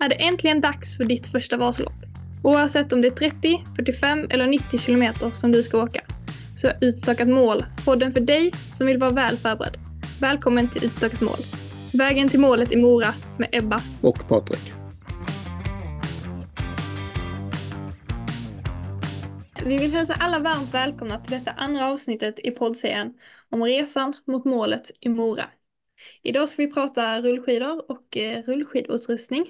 är det äntligen dags för ditt första Vasalopp. Oavsett om det är 30, 45 eller 90 kilometer som du ska åka, så är Utstakat mål podden för dig som vill vara väl förberedd. Välkommen till Utstakat mål. Vägen till målet i Mora med Ebba och Patrik. Vi vill hälsa alla varmt välkomna till detta andra avsnittet i poddserien om resan mot målet i Mora. Idag ska vi prata rullskidor och eh, rullskidutrustning.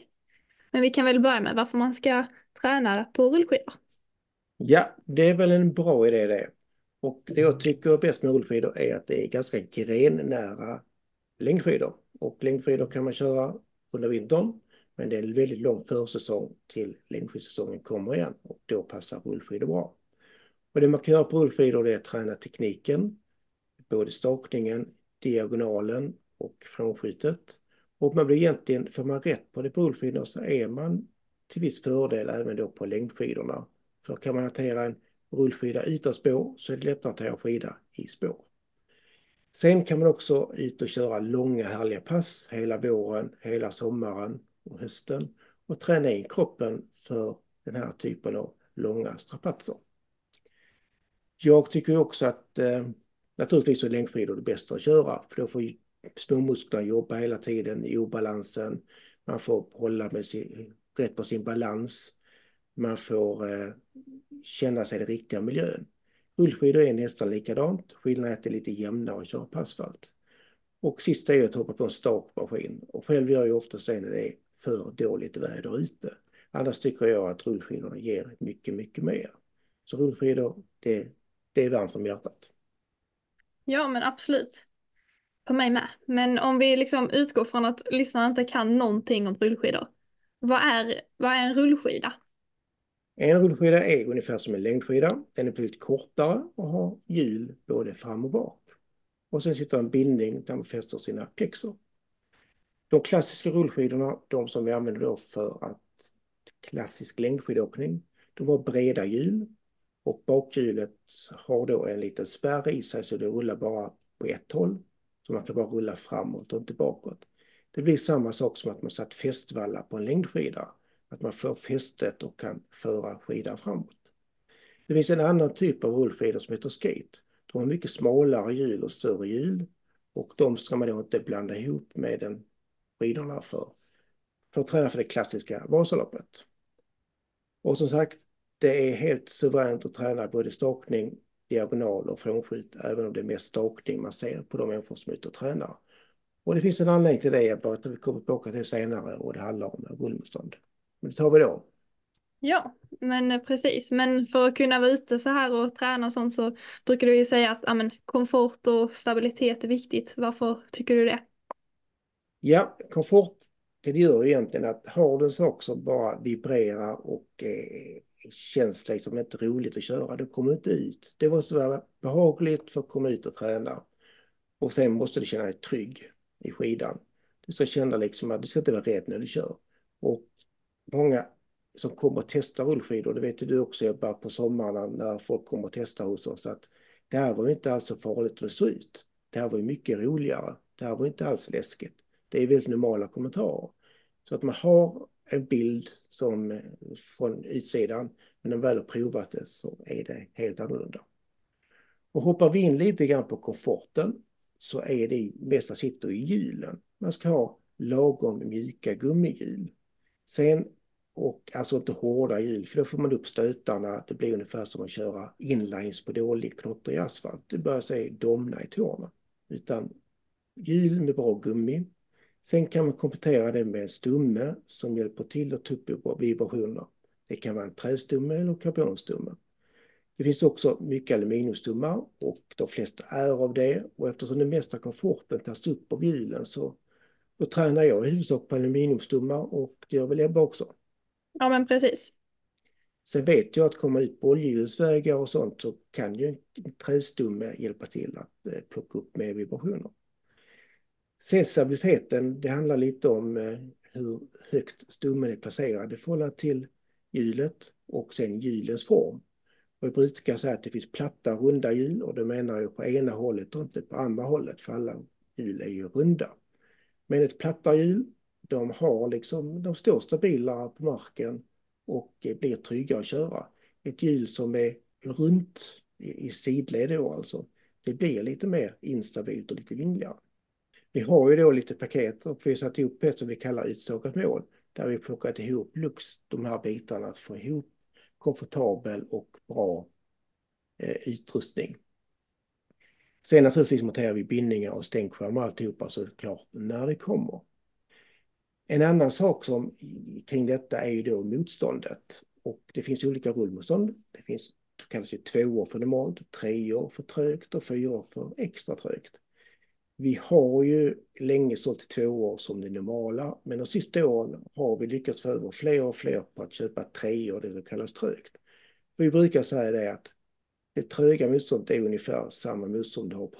Men vi kan väl börja med varför man ska träna på rullskidor. Ja, det är väl en bra idé det. Och det jag tycker är bäst med rullskidor är att det är ganska grennära längdskidor. Och längdskidor kan man köra under vintern. Men det är en väldigt lång försäsong till längdskidsäsongen kommer igen och då passar rullskidor bra. Och det man kan göra på rullskidor är att träna tekniken, både stakningen, diagonalen och frånskjutet. Och man blir egentligen, får man rätt på det på rullskidor så är man till viss fördel även då på längdskidorna. För kan man hantera en rullskida utan spår så är det lättare att hantera skida i spår. Sen kan man också ut och köra långa härliga pass hela våren, hela sommaren och hösten och träna in kroppen för den här typen av långa strapatser. Jag tycker också att eh, naturligtvis är längdskidor det bästa att köra för då får småmusklerna jobbar hela tiden i obalansen. Man får hålla med sin, rätt på sin balans. Man får eh, känna sig i den riktiga miljön. Rullskidor är nästan likadant. Skillnaden är att det är lite jämnare att köra på asfalt. Och sista är att hoppa på en stakmaskin. Och själv gör jag oftast det när det är för dåligt väder ute. Annars tycker jag att rullskidorna ger mycket, mycket mer. Så rullskidor, det, det är varmt om hjärtat. Ja, men absolut. På mig med. Men om vi liksom utgår från att lyssnarna inte kan någonting om rullskidor. Vad är, vad är en rullskida? En rullskida är ungefär som en längdskida. Den är betydligt kortare och har hjul både fram och bak. Och sen sitter en bindning där man fäster sina pjäxor. De klassiska rullskidorna, de som vi använder då för att klassisk längdskidåkning, de har breda hjul och bakhjulet har då en liten spärr i sig så det rullar bara på ett håll. Så man kan bara rulla framåt och inte bakåt. Det blir samma sak som att man satt fästvallar på en längdskida. Att man får fästet och kan föra skidan framåt. Det finns en annan typ av rullskidor som heter skate. De har mycket smalare hjul och större hjul. Och de ska man då inte blanda ihop med den skidorna för, för att träna för det klassiska Vasaloppet. Och som sagt, det är helt suveränt att träna både stakning, diagonal och frånskjut, även om det är mest stakning man ser på de människor som är ute och tränar. Och det finns en anledning till det, jag bara vi kommer tillbaka till senare och det handlar om rullmotstånd. Men det tar vi då. Ja, men precis. Men för att kunna vara ute så här och träna och sånt så brukar du ju säga att ja, men, komfort och stabilitet är viktigt. Varför tycker du det? Ja, komfort, det gör egentligen att har du en sak som bara vibrerar och känns liksom inte roligt att köra, då kommer du inte ut. Det måste vara behagligt för att komma ut och träna. Och sen måste du känna dig trygg i skidan. Du ska känna liksom att du ska inte vara rädd när du kör. Och många som kommer att testa rullskidor, det vet du också bara på sommarna när folk kommer att testa hos oss, att det här var inte alls så farligt att det såg ut. Det här var mycket roligare. Det här var inte alls läskigt. Det är väldigt normala kommentarer. Så att man har en bild som eh, från utsidan, men när man väl har provat det så är det helt annorlunda. Och hoppar vi in lite grann på komforten så är det mesta sitter i hjulen. Man ska ha lagom mjuka gummihjul. Sen, och alltså inte hårda hjul, för då får man upp stötarna. Det blir ungefär som att köra inlines på dålig knottrig asfalt. Du börjar se domna i tårna. Utan hjul med bra gummi. Sen kan man komplettera det med en stumme som hjälper till att ta upp vibrationer. Det kan vara en trästumme eller karbonstumme. Det finns också mycket aluminiumstummar och de flesta är av det. Och eftersom den mesta komforten tas upp av hjulen så då tränar jag i huvudsak på aluminiumstummar och det gör väl Ebba också. Ja men precis. Sen vet jag att kommer ut på oljeljusvägar och sånt så kan ju en trästumme hjälpa till att eh, plocka upp mer vibrationer. Sen stabiliteten, det handlar lite om eh, hur högt stummen är placerad i förhållande till hjulet och sen hjulens form. Och jag brukar säga att det finns platta runda hjul och det menar jag på ena hållet och inte på andra hållet för alla hjul är ju runda. Men ett platta hjul, de har liksom, de står stabilare på marken och eh, blir trygga att köra. Ett hjul som är runt i sidled då alltså, det blir lite mer instabilt och lite vingligare. Vi har ju då lite paket och vi har satt ihop ett som vi kallar utstakat mål där vi plockat ihop Lux, de här bitarna att få ihop komfortabel och bra eh, utrustning. Sen naturligtvis monterar vi bindningar och stänkskärmar och alltihopa såklart när det kommer. En annan sak som kring detta är ju då motståndet. Och det finns olika rullmotstånd. Det finns så kallas ju två år för normalt, tre år för trögt och fyra år för extra trögt. Vi har ju länge sålt två år som det normala, men de sista åren har vi lyckats få över fler och fler på att köpa tre år, det som kallas trögt. Vi brukar säga det att det tröga motståndet är ungefär samma motstånd du har på,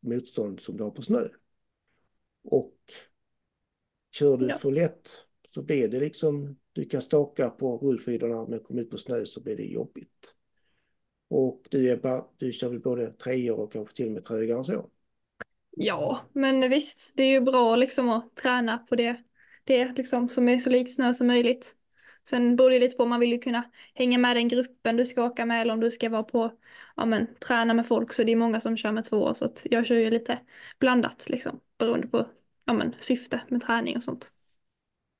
motstånd som du har på snö. Och kör du ja. för lätt så blir det liksom, du kan staka på rullskidorna men kommer ut på snö så blir det jobbigt. Och du Ebba, du kör väl både treor och kanske till och med trögare än så? Ja, men visst, det är ju bra liksom att träna på det, det liksom som är så likt snö som möjligt. Sen beror det lite på man vill ju kunna hänga med den gruppen du ska åka med eller om du ska vara på, ja men träna med folk så det är många som kör med två år så att jag kör ju lite blandat liksom beroende på, ja men syfte med träning och sånt.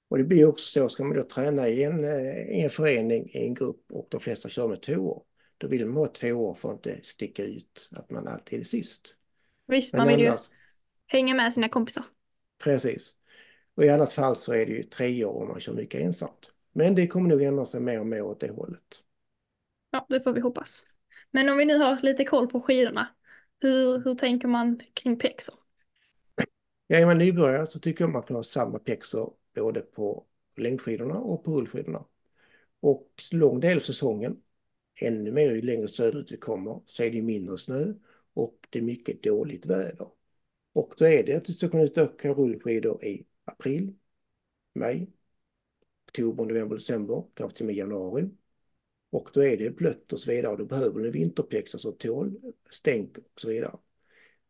Och det blir också så, ska man då träna i en, eh, i en förening, i en grupp och de flesta kör med två år, då vill man ha två år för att inte sticka ut att man alltid är sist. Visst, man vill annars, ju hänga med sina kompisar. Precis. Och i annat fall så är det ju tre år om man kör mycket ensamt. Men det kommer nog ändra sig mer och mer åt det hållet. Ja, det får vi hoppas. Men om vi nu har lite koll på skidorna, hur, hur tänker man kring pexor? Ja, är man nybörjare så tycker jag man kan ha samma pexor både på längdskidorna och på rullskidorna. Och lång del av säsongen, ännu mer ju längre söderut vi kommer, så är det mindre snö och det är mycket dåligt väder. Och då är det att du ska kunna åka rullskidor i april, maj, oktober, november, december, kanske till och med januari. Och då är det blött och så vidare och då behöver du vinterpjäxor som alltså tål stänk och så vidare.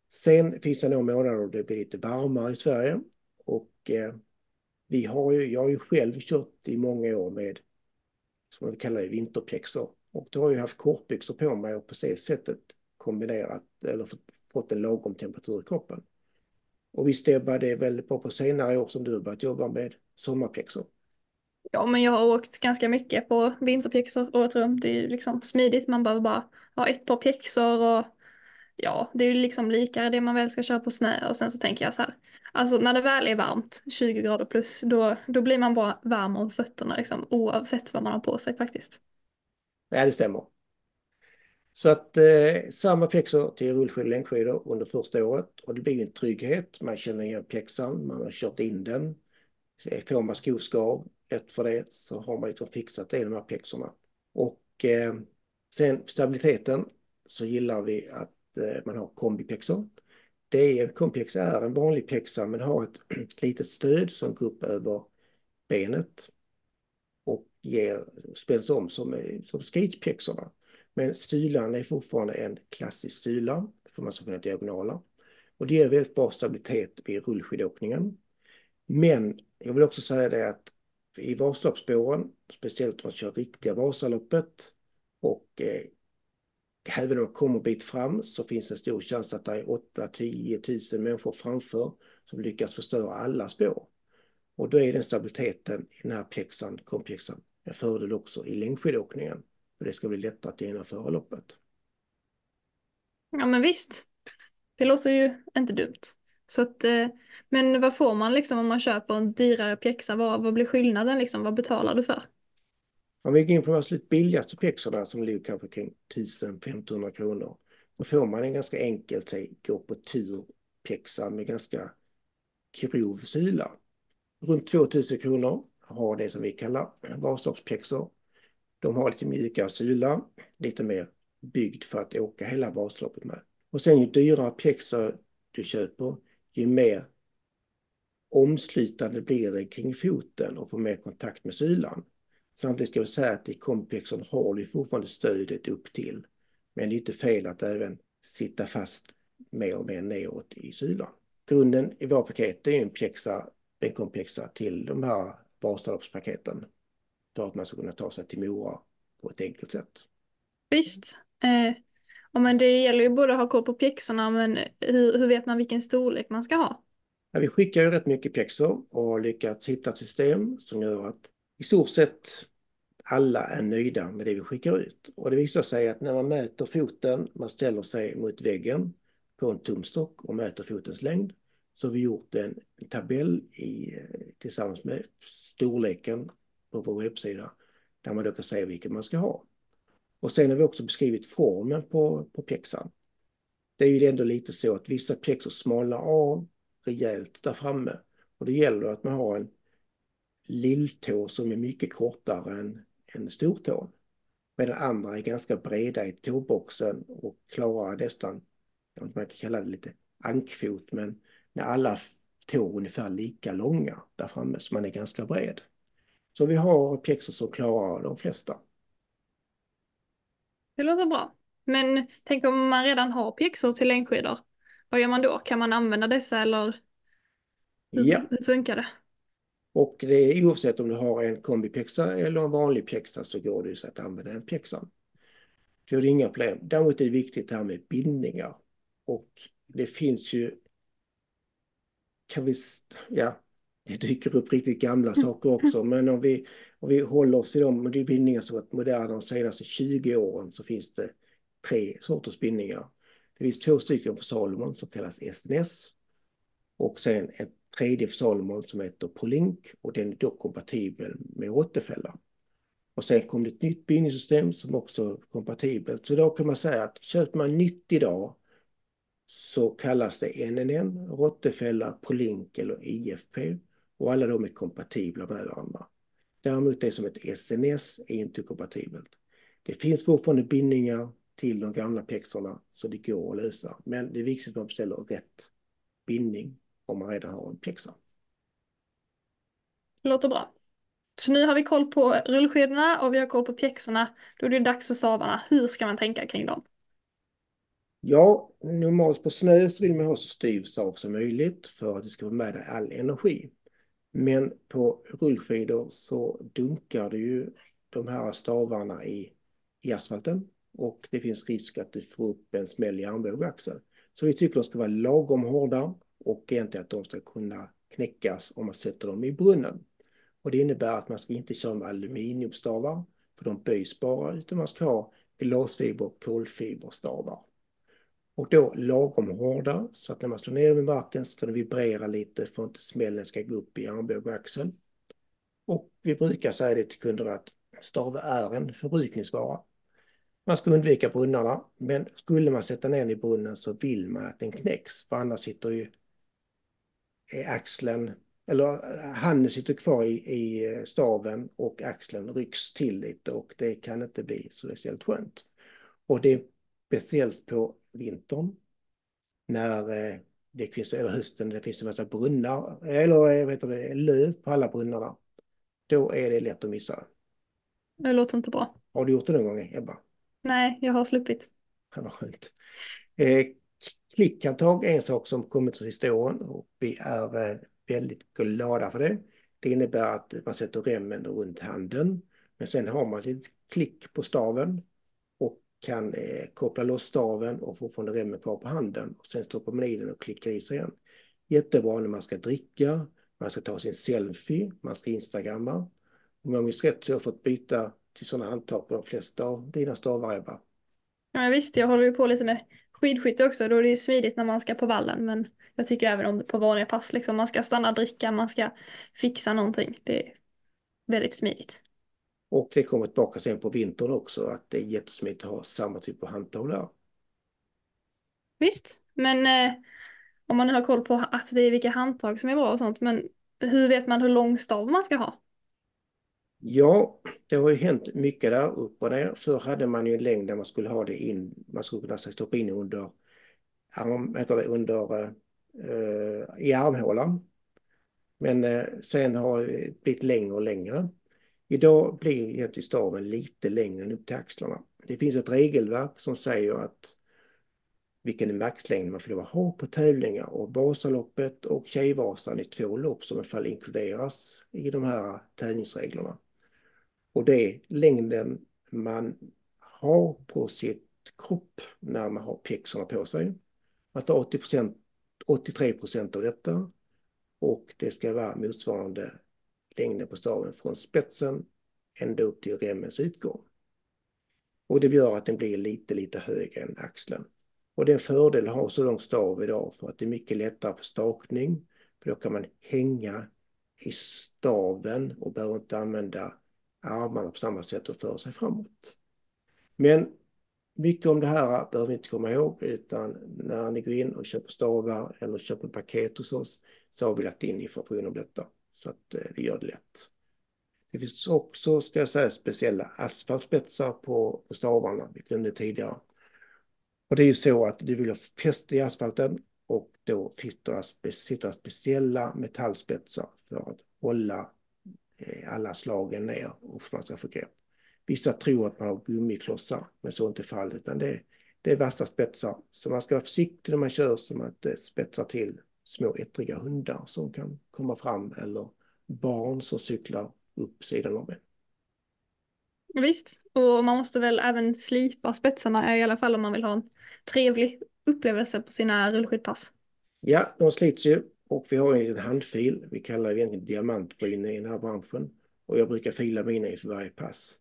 Sen finns det några månader då det blir lite varmare i Sverige och eh, vi har ju, jag har ju själv kört i många år med, som man kallar det, vinterpjäxor. Och då har jag haft kortbyxor på mig och på det sättet kombinerat eller fått en lagom temperatur i kroppen. Och visst Ebba, det är väldigt bra på senare år som du har börjat jobba med sommarpjäxor. Ja, men jag har åkt ganska mycket på vinterpjäxor året runt. Det är ju liksom smidigt, man behöver bara ha ett par pjäxor och ja, det är ju liksom likare det man väl ska köra på snö och sen så tänker jag så här. Alltså när det väl är varmt, 20 grader plus, då, då blir man bara varm om fötterna liksom oavsett vad man har på sig faktiskt. Ja, det stämmer. Så att eh, samma pjäxor till rullskidor och längdskidor under första året och det blir en trygghet. Man känner igen pjäxan, man har kört in den. Får man skoskav, lätt för det, så har man liksom fixat det i de här pjäxorna. Och eh, sen stabiliteten så gillar vi att eh, man har kombipjäxor. Det är, kombipjäxa är en vanlig pjäxa men har ett litet stöd som går upp över benet och ger, spänns om som, eh, som skridpjäxorna. Men stylan är fortfarande en klassisk styla för man ska kunna diagonala. Och det ger väldigt bra stabilitet vid rullskidåkningen. Men jag vill också säga det att i Vasaloppsspåren, speciellt om man kör riktiga Vasaloppet och eh, även om man kommer en bit fram så finns det en stor chans att det är 8-10 000 människor framför som lyckas förstöra alla spår. Och då är den stabiliteten i den här pjäxan, kompjäxan, en fördel också i längdskidåkningen. För det ska bli lättare att genomföra loppet. Ja men visst. Det låter ju inte dumt. Så att, eh, men vad får man liksom om man köper en dyrare pjäxa? Vad, vad blir skillnaden liksom? Vad betalar du för? Om vi går in på de absolut billigaste pjäxorna som ligger kanske kring 1500 kronor. Då får man en ganska enkel gå på tur pjäxa med ganska grov sula. Runt 2000 kronor har det som vi kallar Vasaloppspjäxor. De har lite mjukare sula, lite mer byggd för att åka hela Vasaloppet med. Och sen ju dyrare pjäxor du köper, ju mer omslutande blir den kring foten och får mer kontakt med sylan. Samtidigt ska jag säga att i kompexen har du fortfarande stödet upp till. Men det är inte fel att även sitta fast mer och mer neråt i sylan. Grunden i vår paket är en pjäxa benkomplexa till de här Vasaloppspaketen för att man ska kunna ta sig till Mora på ett enkelt sätt. Visst. Eh, ja, men det gäller ju både att ha koll på pjäxorna men hur, hur vet man vilken storlek man ska ha? Ja, vi skickar ju rätt mycket pjäxor och har lyckats hitta ett system som gör att i stort sett alla är nöjda med det vi skickar ut. Och det visar sig att när man mäter foten, man ställer sig mot väggen på en tumstock och mäter fotens längd, så har vi gjort en tabell i, tillsammans med storleken på vår webbsida där man då kan säga vilken man ska ha. Och sen har vi också beskrivit formen på, på pjäxan. Det är ju ändå lite så att vissa pjäxor smalnar av rejält där framme och det gäller att man har en lilltå som är mycket kortare än, än stortån. Medan andra är ganska breda i tåboxen och klarar nästan, man kan kalla det lite ankfot, men när alla tår är ungefär lika långa där framme så man är ganska bred. Så vi har pjäxor som klarar de flesta. Det låter bra. Men tänk om man redan har pjäxor till längdskidor. Vad gör man då? Kan man använda dessa eller hur, Ja. hur funkar det? Och det är oavsett om du har en kombipjäxa eller en vanlig pjäxa så går det så att använda en pjäxa. Det är inga problem. Däremot är det viktigt det här med bindningar. Och det finns ju, kan vi, ja, det dyker upp riktigt gamla saker också, men om vi, om vi håller oss till de bindningar som varit moderna de senaste 20 åren så finns det tre sorters bindningar. Det finns två stycken för Salomon som kallas SNS och sen en tredje för Salomon som heter Prolink och den är då kompatibel med återfälla. Och sen kom det ett nytt bindningssystem som också är kompatibelt. Så då kan man säga att köper man nytt idag så kallas det NNN, Rottefälla, Prolink eller IFP och alla de är kompatibla med varandra. Däremot det som ett SNS är inte kompatibelt. Det finns fortfarande bindningar till de gamla pjäxorna så det går att lösa. Men det är viktigt att man beställer rätt bindning om man redan har en. Det låter bra. Så nu har vi koll på rullskidorna och vi har koll på pjäxorna. Då är det dags för stavarna. Hur ska man tänka kring dem? Ja, normalt på snö så vill man ha så styv stav som möjligt för att det ska vara med dig all energi. Men på rullskidor så dunkar du ju de här stavarna i, i asfalten och det finns risk att du får upp en smäll i armbåge axel. Så vi tycker de ska vara lagom hårda och egentligen att de ska kunna knäckas om man sätter dem i brunnen. Och det innebär att man ska inte köra med aluminiumstavar för de böjs bara utan man ska ha glasfiber och kolfiberstavar. Och då lagom hårda så att när man slår ner dem i marken ska de vibrera lite för att inte smällen ska gå upp i armbåge och axel. Och vi brukar säga det till kunderna att stav är en förbrukningsvara. Man ska undvika brunnarna, men skulle man sätta ner den i brunnen så vill man att den knäcks, för annars sitter ju eh, axeln, eller eh, handen sitter kvar i, i eh, staven och axeln rycks till lite och det kan inte bli så speciellt skönt. Och det är speciellt på vintern när det finns, eller hösten, det finns en massa brunnar, eller jag vet inte, löv på alla brunnarna. Då är det lätt att missa. Det låter inte bra. Har du gjort det någon gång, Ebba? Nej, jag har sluppit. Det var skönt. Eh, klickhandtag är en sak som kommit de sista åren och vi är eh, väldigt glada för det. Det innebär att man sätter remmen runt handen, men sen har man ett klick på staven kan eh, koppla loss staven och fortfarande remmen kvar på handen och sen stoppar man i den och klickar i sig igen. Jättebra när man ska dricka, man ska ta sin selfie, man ska instagramma. Om jag minns rätt så har jag fått byta till sådana handtag på de flesta av dina stavar, Ebba. Ja, visst, jag håller ju på lite med skidskytte också. Då är det ju smidigt när man ska på vallen. Men jag tycker även om det på vanliga pass, liksom, man ska stanna och dricka, man ska fixa någonting. Det är väldigt smidigt. Och det kommer tillbaka sen på vintern också, att det är jättesmidigt att ha samma typ av handtag där. Visst, men eh, om man nu har koll på att det är vilka handtag som är bra och sånt, men hur vet man hur lång stav man ska ha? Ja, det har ju hänt mycket där upp och ner. Förr hade man ju en längd där man skulle ha det in, man skulle kunna stoppa in under, arm, heter det, under uh, i armhålan. Men uh, sen har det blivit längre och längre. Idag blir egentligen staven lite längre än upp till axlarna. Det finns ett regelverk som säger att vilken maxlängd man får lov att ha på tävlingar. Och Vasaloppet och Tjejvasan är två lopp som i alla fall inkluderas i de här tävlingsreglerna. Och det är längden man har på sitt kropp när man har pjäxorna på sig. Man tar 80% 83 procent av detta och det ska vara motsvarande längden på staven från spetsen ända upp till remmens utgång. Och det gör att den blir lite, lite högre än axeln. Och det är en fördel att ha så lång stav idag för att det är mycket lättare för stakning. För då kan man hänga i staven och behöver inte använda armarna på samma sätt och föra sig framåt. Men mycket om det här behöver vi inte komma ihåg utan när ni går in och köper stavar eller köper paket hos oss så har vi lagt in information om detta så att eh, det gör det lätt. Det finns också, ska jag säga, speciella asfaltspetsar på, på stavarna. Vi glömde tidigare. Och det är ju så att du vill ha fäste i asfalten och då sitter speciella metallspetsar för att hålla eh, alla slagen ner och för att man ska få grepp. Vissa tror att man har gummiklossar, men så är inte fallet, utan det är, det är vassa spetsar. Så man ska vara försiktig när man kör så man inte spetsar till små ettriga hundar som kan komma fram eller barn som cyklar upp sidan av en. Visst, och man måste väl även slipa spetsarna i alla fall om man vill ha en trevlig upplevelse på sina rullskidpass. Ja, de slits ju och vi har en liten handfil. Vi kallar det egentligen diamantbryn i den här branschen och jag brukar fila mina inför varje pass.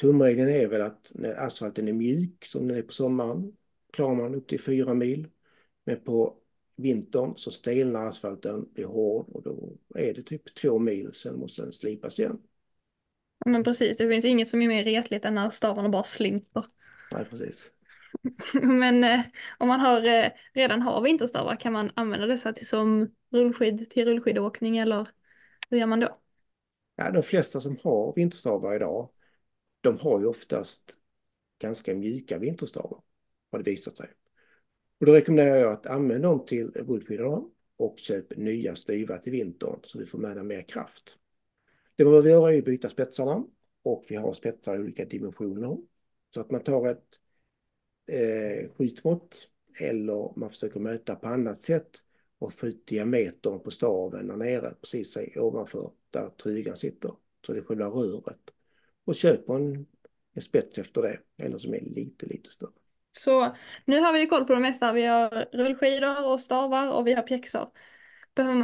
Tumregeln är väl att när asfalten är mjuk som den är på sommaren klarar man upp till fyra mil. Men på vintern så stelnar asfalten, blir hård och då är det typ två mil, sen måste den slipas igen. Ja, men precis, det finns inget som är mer retligt än när stavarna bara slinter. Nej, precis. men eh, om man har, eh, redan har vinterstavar kan man använda dessa till som rullskid till rullskidåkning eller hur gör man då? Ja, de flesta som har vinterstavar idag, de har ju oftast ganska mjuka vinterstavar, har det visat sig. Och då rekommenderar jag att använda dem till rullskidorna och köp nya styva till vintern så du får med dig mer kraft. Det man behöver göra är att byta spetsarna och vi har spetsar i olika dimensioner. Så att man tar ett eh, skjutmått eller man försöker möta på annat sätt och få ut diametern på staven där nere precis ovanför där trygan sitter. Så det är själva röret. Och köper en, en spets efter det eller som är lite, lite större. Så nu har vi koll på det mesta. Vi har rullskidor och stavar och vi har pjäxor.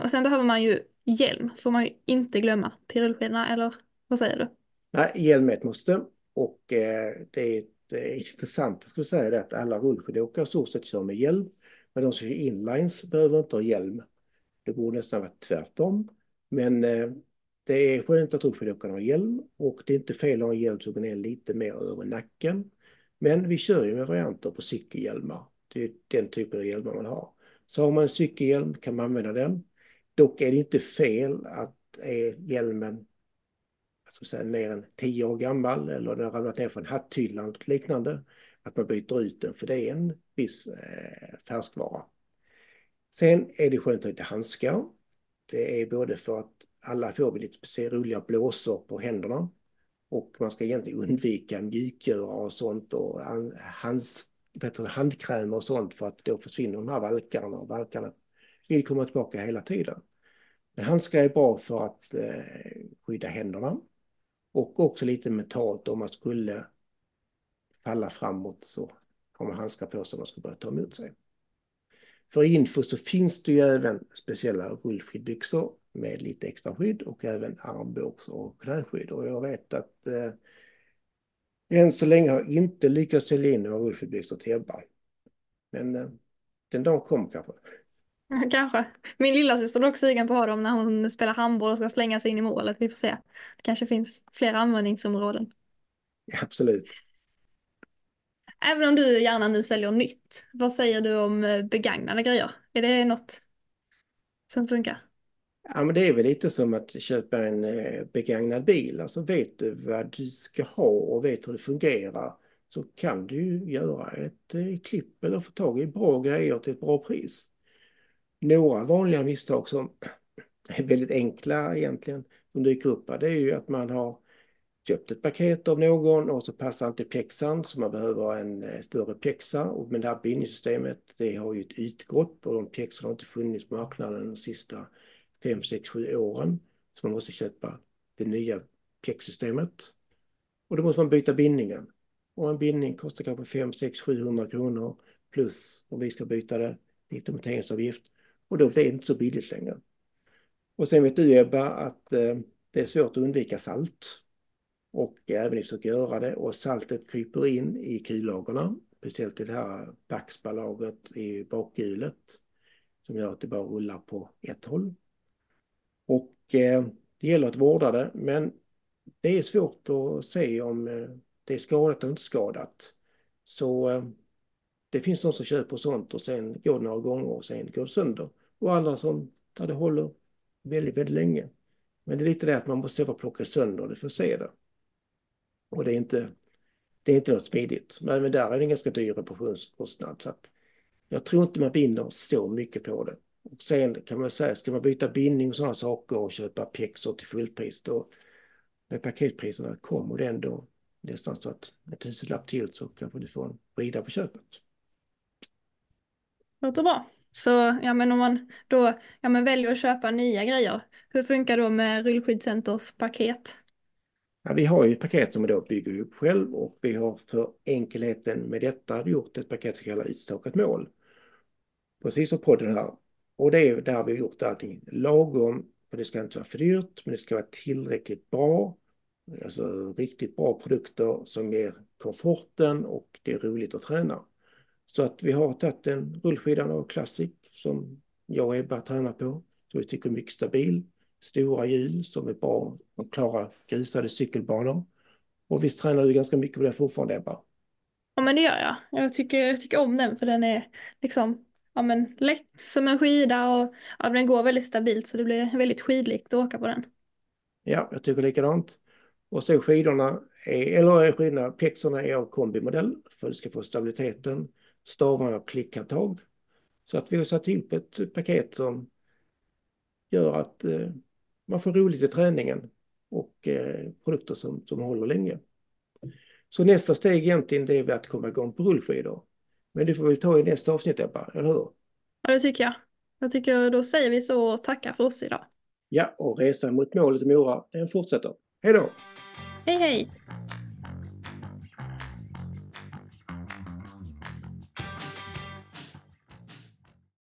sen behöver man ju hjälm, får man ju inte glömma till rullskidorna, eller vad säger du? Nej, hjälm är ett måste. Och eh, det är ett, eh, intressant, jag skulle säga det, att alla rullskidåkare i stort sett kör med hjälm. Men de som kör inlines behöver inte ha hjälm. Det borde nästan vara tvärtom. Men eh, det är skönt att rullskidåkarna har hjälm och det är inte fel att ha hjälm som går ner lite mer över nacken. Men vi kör ju med varianter på cykelhjälmar. Det är den typen av hjälmar man har. Så har man en cykelhjälm kan man använda den. Dock är det inte fel att är hjälmen ska säga, mer än tio år gammal eller den har ramlat ner från hatthyllan och liknande. Att man byter ut den för det är en viss eh, färskvara. Sen är det skönt att ha lite handskar. Det är både för att alla får vi lite roliga blåsor på händerna och man ska egentligen undvika mjukgöra och sånt och hands, bättre handkrämer och sånt för att då försvinner de här valkarna och valkarna vill komma tillbaka hela tiden. Men handskar är bra för att eh, skydda händerna och också lite mentalt om man skulle falla framåt så har man handskar på sig om man ska börja ta emot sig. För info så finns det ju även speciella rullskidbyxor med lite extra skydd och även armbågs och knäskydd. Och jag vet att eh, än så länge har jag inte lyckats sälja in några rullskidbyxor till Ebba. Men eh, den dagen kommer kanske. Kanske. Min lilla syster är också sugen på att ha dem när hon spelar handboll och ska slänga sig in i målet. Vi får se. Det kanske finns flera användningsområden. Ja, absolut. Även om du gärna nu säljer nytt, vad säger du om eh, begagnade grejer? Är det något som funkar? Ja, men det är väl lite som att köpa en eh, begagnad bil. Alltså vet du vad du ska ha och vet hur det fungerar så kan du göra ett eh, klipp eller få tag i bra grejer till ett bra pris. Några vanliga misstag som är väldigt enkla egentligen som dyker upp det är ju att man har köpt ett paket av någon och så passar inte pjäxan så man behöver en eh, större pjäxa. Men det här bindningssystemet det har ju utgått och de pjäxorna har inte funnits på marknaden de sista 5, 6, 7 åren. Så man måste köpa det nya pjäxsystemet. Och då måste man byta bindningen. Och en bindning kostar kanske 5, 6, 700 kronor plus om vi ska byta det lite monteringsavgift. Och då blir det inte så billigt längre. Och sen vet du Ebba att eh, det är svårt att undvika salt. Och även om försöker göra det och saltet kryper in i kullagerna. Speciellt i det här backspallagret i bakhjulet. Som gör att det bara rullar på ett håll. Och eh, det gäller att vårda det men det är svårt att se om eh, det är skadat eller inte skadat. Så eh, det finns de som köper sånt och sen går det några gånger och sen går det sönder. Och andra som där det håller väldigt, väldigt länge. Men det är lite det att man måste plocka sönder det för att se det. Och det är inte, det är inte något smidigt. Men, men där är det en ganska dyr reparationskostnad. Så att jag tror inte man vinner så mycket på det. Och sen kan man säga, ska man byta bindning och sådana saker och köpa pjäxor till fullpris då med paketpriserna kommer det ändå nästan så att en tusenlapp till så kanske du får en rida på köpet. Låter bra. Så ja, men om man då ja, men väljer att köpa nya grejer, hur funkar då med Rullskyddscenters paket? Ja, vi har ju ett paket som vi då bygger upp själv och vi har för enkelheten med detta gjort ett paket som kallas utstakat mål. Precis som podden här. Och det är där vi har gjort allting lagom, Och det ska inte vara för dyrt, men det ska vara tillräckligt bra. Alltså riktigt bra produkter som ger komforten och det är roligt att träna. Så att vi har tagit en rullskidan av Classic som jag och Ebba tränar på. Så vi tycker är mycket stabil. Stora hjul som är bra och klara grusade cykelbanor. Och visst tränar du ganska mycket på det fortfarande Ebba? Ja men det gör jag. Jag tycker, jag tycker om den för den är liksom ja, men lätt som en skida och ja, den går väldigt stabilt så det blir väldigt skidlikt att åka på den. Ja, jag tycker likadant. Och så skidorna, är, eller skidorna, pjäxorna är av kombimodell för att du ska få stabiliteten stavarna av klickhandtag. Så att vi har satt ihop ett paket som gör att eh, man får roligt i träningen och eh, produkter som, som håller länge. Så nästa steg egentligen det är att komma igång på rullskidor. Men det får vi ta i nästa avsnitt Ebba, eller hur? Ja, det tycker jag. Jag tycker då säger vi så och tackar för oss idag. Ja, och resan mot målet i Mora, den fortsätter. Hej då! Hej hej!